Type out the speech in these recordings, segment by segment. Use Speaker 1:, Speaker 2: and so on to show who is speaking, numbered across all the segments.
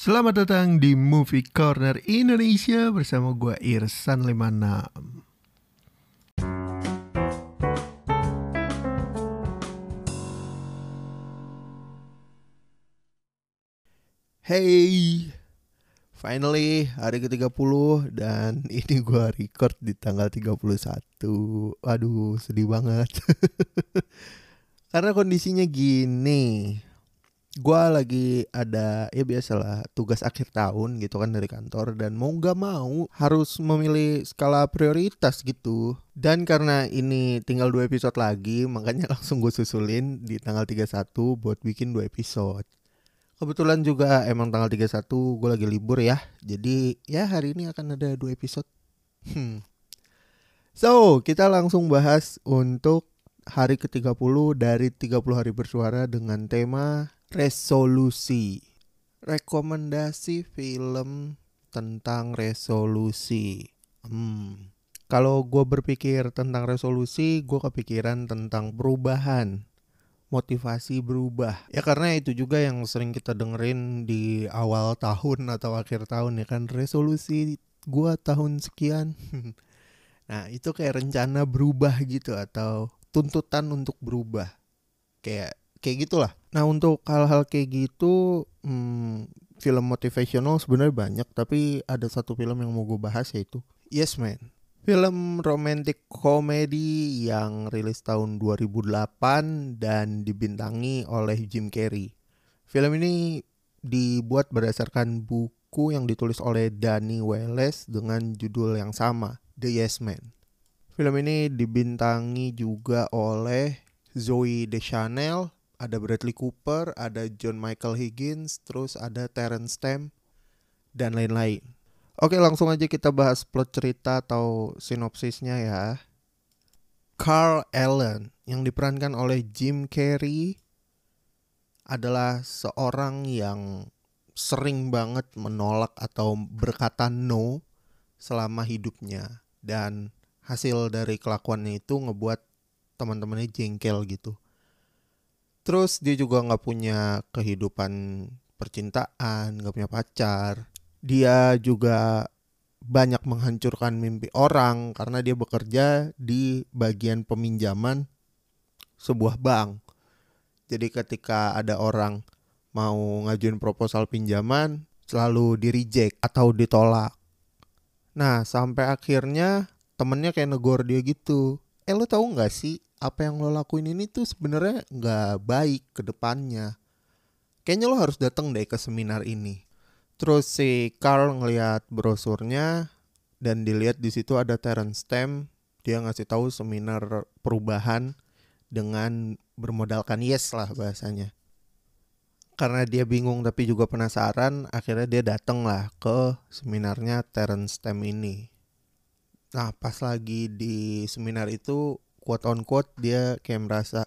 Speaker 1: Selamat datang di Movie Corner Indonesia bersama gue Irsan 56 Hey, finally hari ke-30 dan ini gue record di tanggal 31 Aduh sedih banget. Karena kondisinya gini gue lagi ada ya biasalah tugas akhir tahun gitu kan dari kantor dan mau nggak mau harus memilih skala prioritas gitu. Dan karena ini tinggal dua episode lagi makanya langsung gue susulin di tanggal 31 buat bikin dua episode. Kebetulan juga emang tanggal 31 gue lagi libur ya jadi ya hari ini akan ada dua episode. Hmm. so kita langsung bahas untuk hari ke-30 dari 30 hari bersuara dengan tema resolusi. Rekomendasi film tentang resolusi. Hmm. Kalau gue berpikir tentang resolusi, gue kepikiran tentang perubahan, motivasi berubah. Ya karena itu juga yang sering kita dengerin di awal tahun atau akhir tahun ya kan resolusi gue tahun sekian. nah itu kayak rencana berubah gitu atau tuntutan untuk berubah. Kayak kayak gitulah. Nah untuk hal-hal kayak gitu hmm, film motivational sebenarnya banyak tapi ada satu film yang mau gue bahas yaitu Yes Man. Film romantic komedi yang rilis tahun 2008 dan dibintangi oleh Jim Carrey. Film ini dibuat berdasarkan buku yang ditulis oleh Danny Welles dengan judul yang sama, The Yes Man. Film ini dibintangi juga oleh Zoe Deschanel, ada Bradley Cooper, ada John Michael Higgins, terus ada Terence Stamp dan lain-lain. Oke, langsung aja kita bahas plot cerita atau sinopsisnya ya. Carl Allen yang diperankan oleh Jim Carrey adalah seorang yang sering banget menolak atau berkata no selama hidupnya dan hasil dari kelakuannya itu ngebuat teman-temannya jengkel gitu Terus dia juga nggak punya kehidupan percintaan, nggak punya pacar. Dia juga banyak menghancurkan mimpi orang karena dia bekerja di bagian peminjaman sebuah bank. Jadi ketika ada orang mau ngajuin proposal pinjaman selalu di reject atau ditolak. Nah sampai akhirnya temennya kayak negor dia gitu. Eh lo tau gak sih apa yang lo lakuin ini tuh sebenarnya nggak baik ke depannya. Kayaknya lo harus datang deh ke seminar ini. Terus si Carl ngeliat brosurnya dan dilihat di situ ada Terence Stamp. Dia ngasih tahu seminar perubahan dengan bermodalkan yes lah bahasanya. Karena dia bingung tapi juga penasaran, akhirnya dia datang lah ke seminarnya Terence Stamp ini. Nah pas lagi di seminar itu quote on quote dia kayak merasa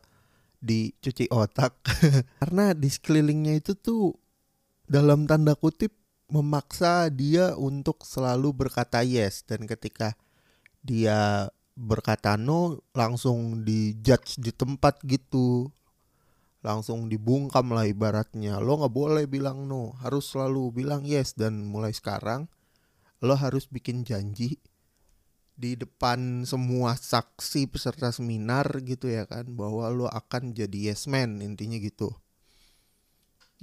Speaker 1: dicuci otak. Karena di sekelilingnya itu tuh dalam tanda kutip memaksa dia untuk selalu berkata yes. Dan ketika dia berkata no langsung dijudge di tempat gitu. Langsung dibungkam lah ibaratnya. Lo nggak boleh bilang no. Harus selalu bilang yes. Dan mulai sekarang lo harus bikin janji di depan semua saksi peserta seminar gitu ya kan bahwa lo akan jadi yes man intinya gitu.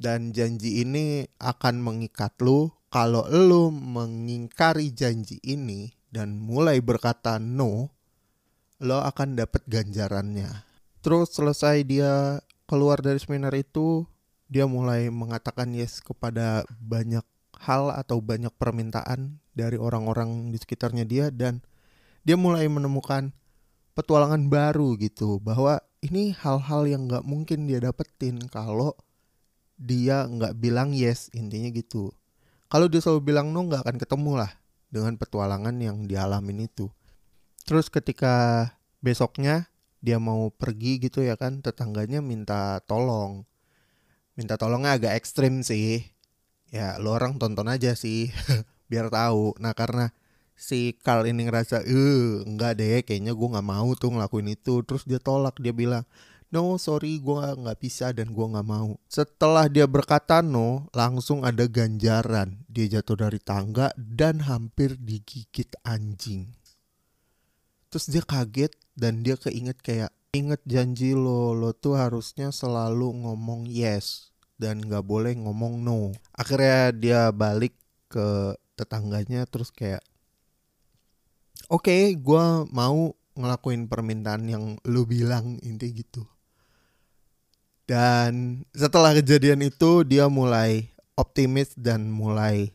Speaker 1: Dan janji ini akan mengikat lo. Kalau lo mengingkari janji ini dan mulai berkata no lo akan dapat ganjarannya. Terus selesai dia keluar dari seminar itu dia mulai mengatakan yes kepada banyak hal atau banyak permintaan dari orang-orang di sekitarnya dia dan dia mulai menemukan petualangan baru gitu bahwa ini hal-hal yang nggak mungkin dia dapetin kalau dia nggak bilang yes intinya gitu. Kalau dia selalu bilang no nggak akan ketemu lah dengan petualangan yang dialamin itu. Terus ketika besoknya dia mau pergi gitu ya kan tetangganya minta tolong. Minta tolongnya agak ekstrim sih. Ya lo orang tonton aja sih biar tahu. Nah karena si Carl ini ngerasa eh enggak deh kayaknya gue nggak mau tuh ngelakuin itu. Terus dia tolak dia bilang no sorry gue nggak bisa dan gue nggak mau. Setelah dia berkata no langsung ada ganjaran. Dia jatuh dari tangga dan hampir digigit anjing. Terus dia kaget dan dia keinget kayak inget janji lo lo tuh harusnya selalu ngomong yes dan nggak boleh ngomong no. Akhirnya dia balik ke tetangganya terus kayak oke okay, gue mau ngelakuin permintaan yang lu bilang inti gitu dan setelah kejadian itu dia mulai optimis dan mulai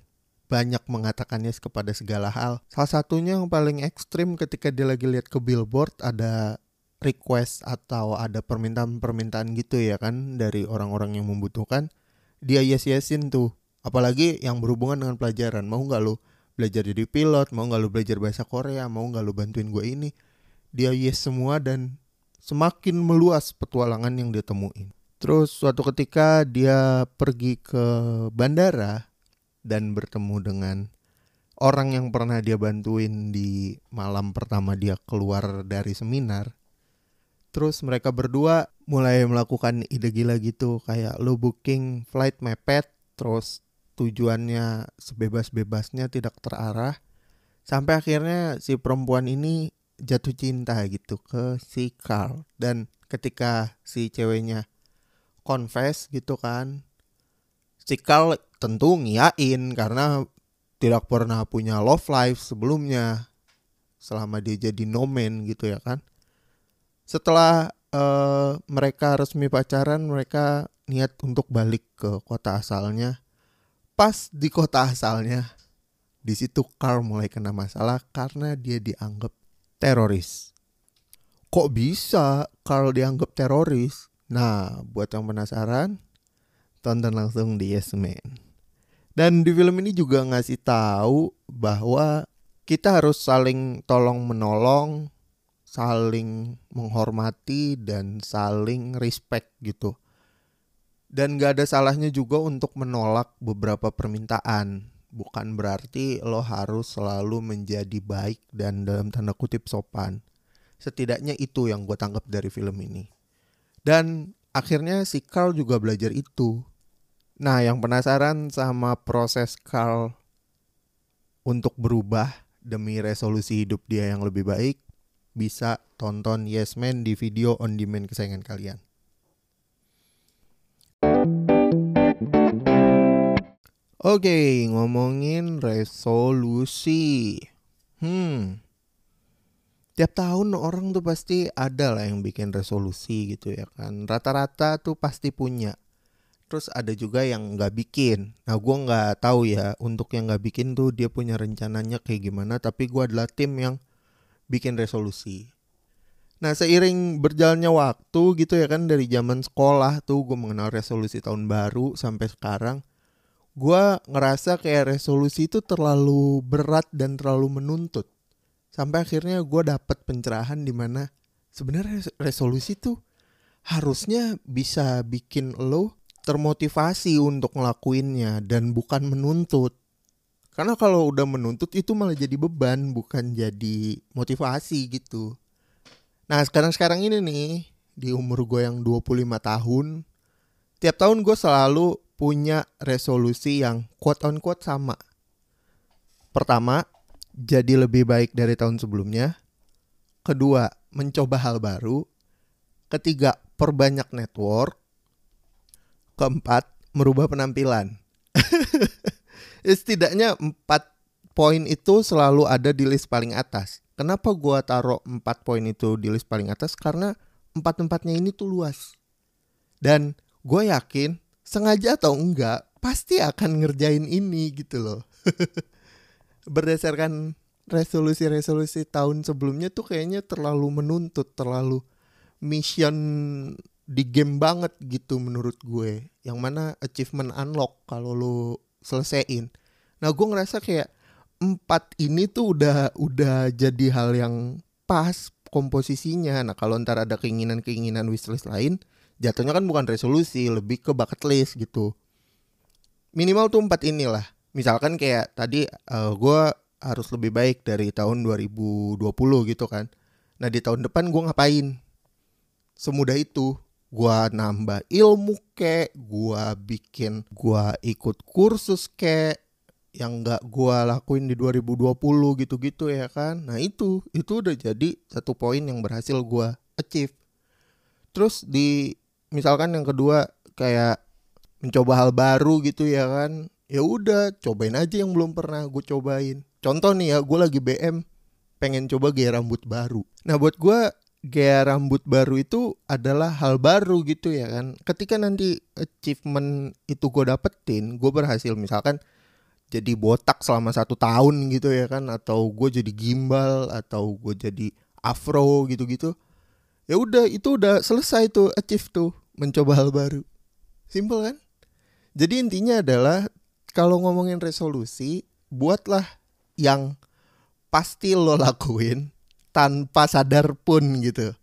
Speaker 1: banyak mengatakannya kepada segala hal. Salah satunya yang paling ekstrim ketika dia lagi lihat ke billboard ada request atau ada permintaan-permintaan gitu ya kan dari orang-orang yang membutuhkan. Dia yes-yesin tuh. Apalagi yang berhubungan dengan pelajaran. Mau nggak lo belajar jadi pilot? Mau nggak lo belajar bahasa Korea? Mau nggak lo bantuin gue ini? Dia yes semua dan semakin meluas petualangan yang dia temuin. Terus suatu ketika dia pergi ke bandara dan bertemu dengan orang yang pernah dia bantuin di malam pertama dia keluar dari seminar. Terus mereka berdua mulai melakukan ide gila gitu kayak lo booking flight mepet terus tujuannya sebebas-bebasnya tidak terarah sampai akhirnya si perempuan ini jatuh cinta gitu ke si Carl. Dan ketika si ceweknya confess gitu kan si Carl tentu ngiyain karena tidak pernah punya love life sebelumnya selama dia jadi nomen gitu ya kan. Setelah uh, mereka resmi pacaran mereka niat untuk balik ke kota asalnya pas di kota asalnya di situ Carl mulai kena masalah karena dia dianggap teroris kok bisa Carl dianggap teroris Nah, buat yang penasaran, tonton langsung di Yes Man. Dan di film ini juga ngasih tahu bahwa kita harus saling tolong menolong, saling menghormati dan saling respect gitu. Dan gak ada salahnya juga untuk menolak beberapa permintaan. Bukan berarti lo harus selalu menjadi baik dan dalam tanda kutip sopan. Setidaknya itu yang gue tangkap dari film ini. Dan akhirnya si Carl juga belajar itu. Nah, yang penasaran sama proses Carl untuk berubah demi resolusi hidup dia yang lebih baik, bisa tonton Yes Man di video on demand kesayangan kalian. Oke, ngomongin resolusi. Hmm, tiap tahun orang tuh pasti ada lah yang bikin resolusi gitu ya kan. Rata-rata tuh pasti punya. Terus ada juga yang nggak bikin. Nah gue nggak tahu ya untuk yang nggak bikin tuh dia punya rencananya kayak gimana tapi gue adalah tim yang bikin resolusi. Nah seiring berjalannya waktu gitu ya kan dari zaman sekolah tuh gue mengenal resolusi tahun baru sampai sekarang gue ngerasa kayak resolusi itu terlalu berat dan terlalu menuntut sampai akhirnya gue dapet pencerahan di mana sebenarnya resolusi tuh harusnya bisa bikin lo termotivasi untuk ngelakuinnya dan bukan menuntut. Karena kalau udah menuntut itu malah jadi beban, bukan jadi motivasi gitu. Nah sekarang-sekarang ini nih, di umur gue yang 25 tahun, tiap tahun gue selalu punya resolusi yang quote on quote sama. Pertama, jadi lebih baik dari tahun sebelumnya. Kedua, mencoba hal baru. Ketiga, perbanyak network. Keempat, merubah penampilan. Setidaknya empat poin itu selalu ada di list paling atas. Kenapa gua taruh empat poin itu di list paling atas? Karena empat-empatnya ini tuh luas. Dan gue yakin sengaja atau enggak pasti akan ngerjain ini gitu loh. berdasarkan resolusi-resolusi tahun sebelumnya tuh kayaknya terlalu menuntut, terlalu mission di game banget gitu menurut gue. Yang mana achievement unlock kalau lu selesaiin. Nah gue ngerasa kayak empat ini tuh udah udah jadi hal yang pas komposisinya. Nah kalau ntar ada keinginan-keinginan wishlist lain, jatuhnya kan bukan resolusi, lebih ke bucket list gitu. Minimal tuh empat inilah misalkan kayak tadi uh, eh, gue harus lebih baik dari tahun 2020 gitu kan. Nah di tahun depan gue ngapain? Semudah itu. gua nambah ilmu kek gua bikin gua ikut kursus kek yang nggak gua lakuin di 2020 gitu-gitu ya kan nah itu itu udah jadi satu poin yang berhasil gua achieve terus di misalkan yang kedua kayak mencoba hal baru gitu ya kan ya udah cobain aja yang belum pernah gue cobain. Contoh nih ya gue lagi BM pengen coba gaya rambut baru. Nah buat gue gaya rambut baru itu adalah hal baru gitu ya kan. Ketika nanti achievement itu gue dapetin gue berhasil misalkan jadi botak selama satu tahun gitu ya kan atau gue jadi gimbal atau gue jadi afro gitu-gitu ya udah itu udah selesai tuh achieve tuh mencoba hal baru simple kan jadi intinya adalah kalau ngomongin resolusi buatlah yang pasti lo lakuin tanpa sadar pun gitu.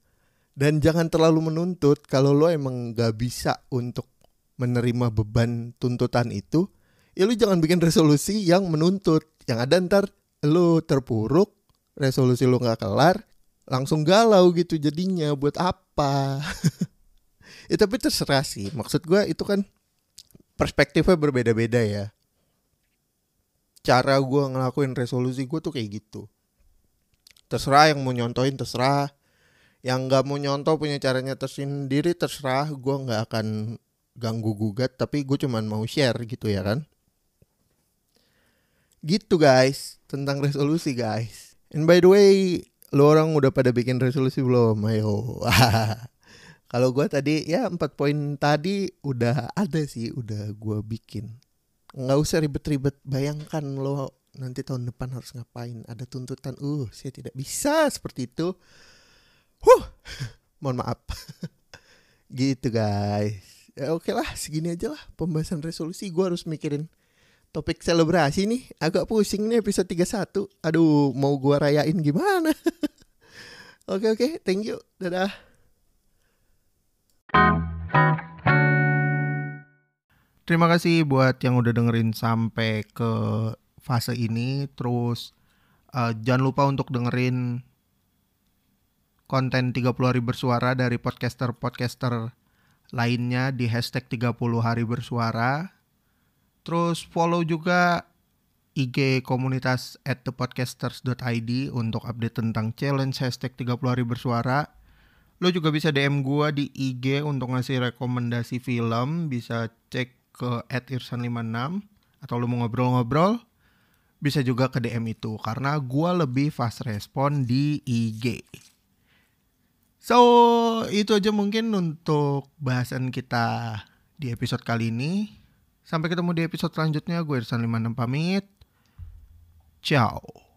Speaker 1: Dan jangan terlalu menuntut kalau lo emang gak bisa untuk menerima beban tuntutan itu, ya lo jangan bikin resolusi yang menuntut. Yang ada ntar lo terpuruk, resolusi lo gak kelar, langsung galau gitu jadinya buat apa. ya tapi terserah sih, maksud gue itu kan perspektifnya berbeda-beda ya. Cara gue ngelakuin resolusi gue tuh kayak gitu. Terserah yang mau nyontoin terserah. Yang nggak mau nyontoh punya caranya tersendiri terserah. Gue nggak akan ganggu gugat tapi gue cuman mau share gitu ya kan. Gitu guys tentang resolusi guys. And by the way lo orang udah pada bikin resolusi belum? Ayo. Kalau gue tadi ya empat poin tadi udah ada sih udah gue bikin. Nggak usah ribet-ribet bayangkan lo nanti tahun depan harus ngapain? Ada tuntutan uh saya tidak bisa seperti itu. Huh mohon maaf. Gitu guys. Ya oke lah segini aja lah pembahasan resolusi. Gue harus mikirin topik selebrasi nih agak pusing nih episode 31 aduh mau gue rayain gimana? Oke oke thank you. Dadah. Terima kasih buat yang udah dengerin sampai ke fase ini. Terus uh, jangan lupa untuk dengerin konten 30 hari bersuara dari podcaster-podcaster lainnya di hashtag 30 hari bersuara terus follow juga IG komunitas at thepodcasters.id untuk update tentang challenge hashtag 30 hari bersuara Lo juga bisa DM gue di IG untuk ngasih rekomendasi film Bisa cek ke at irsan56 Atau lo mau ngobrol-ngobrol bisa juga ke DM itu karena gue lebih fast respon di IG. So, itu aja mungkin untuk bahasan kita di episode kali ini. Sampai ketemu di episode selanjutnya. Gue Irsan 56 pamit. Ciao.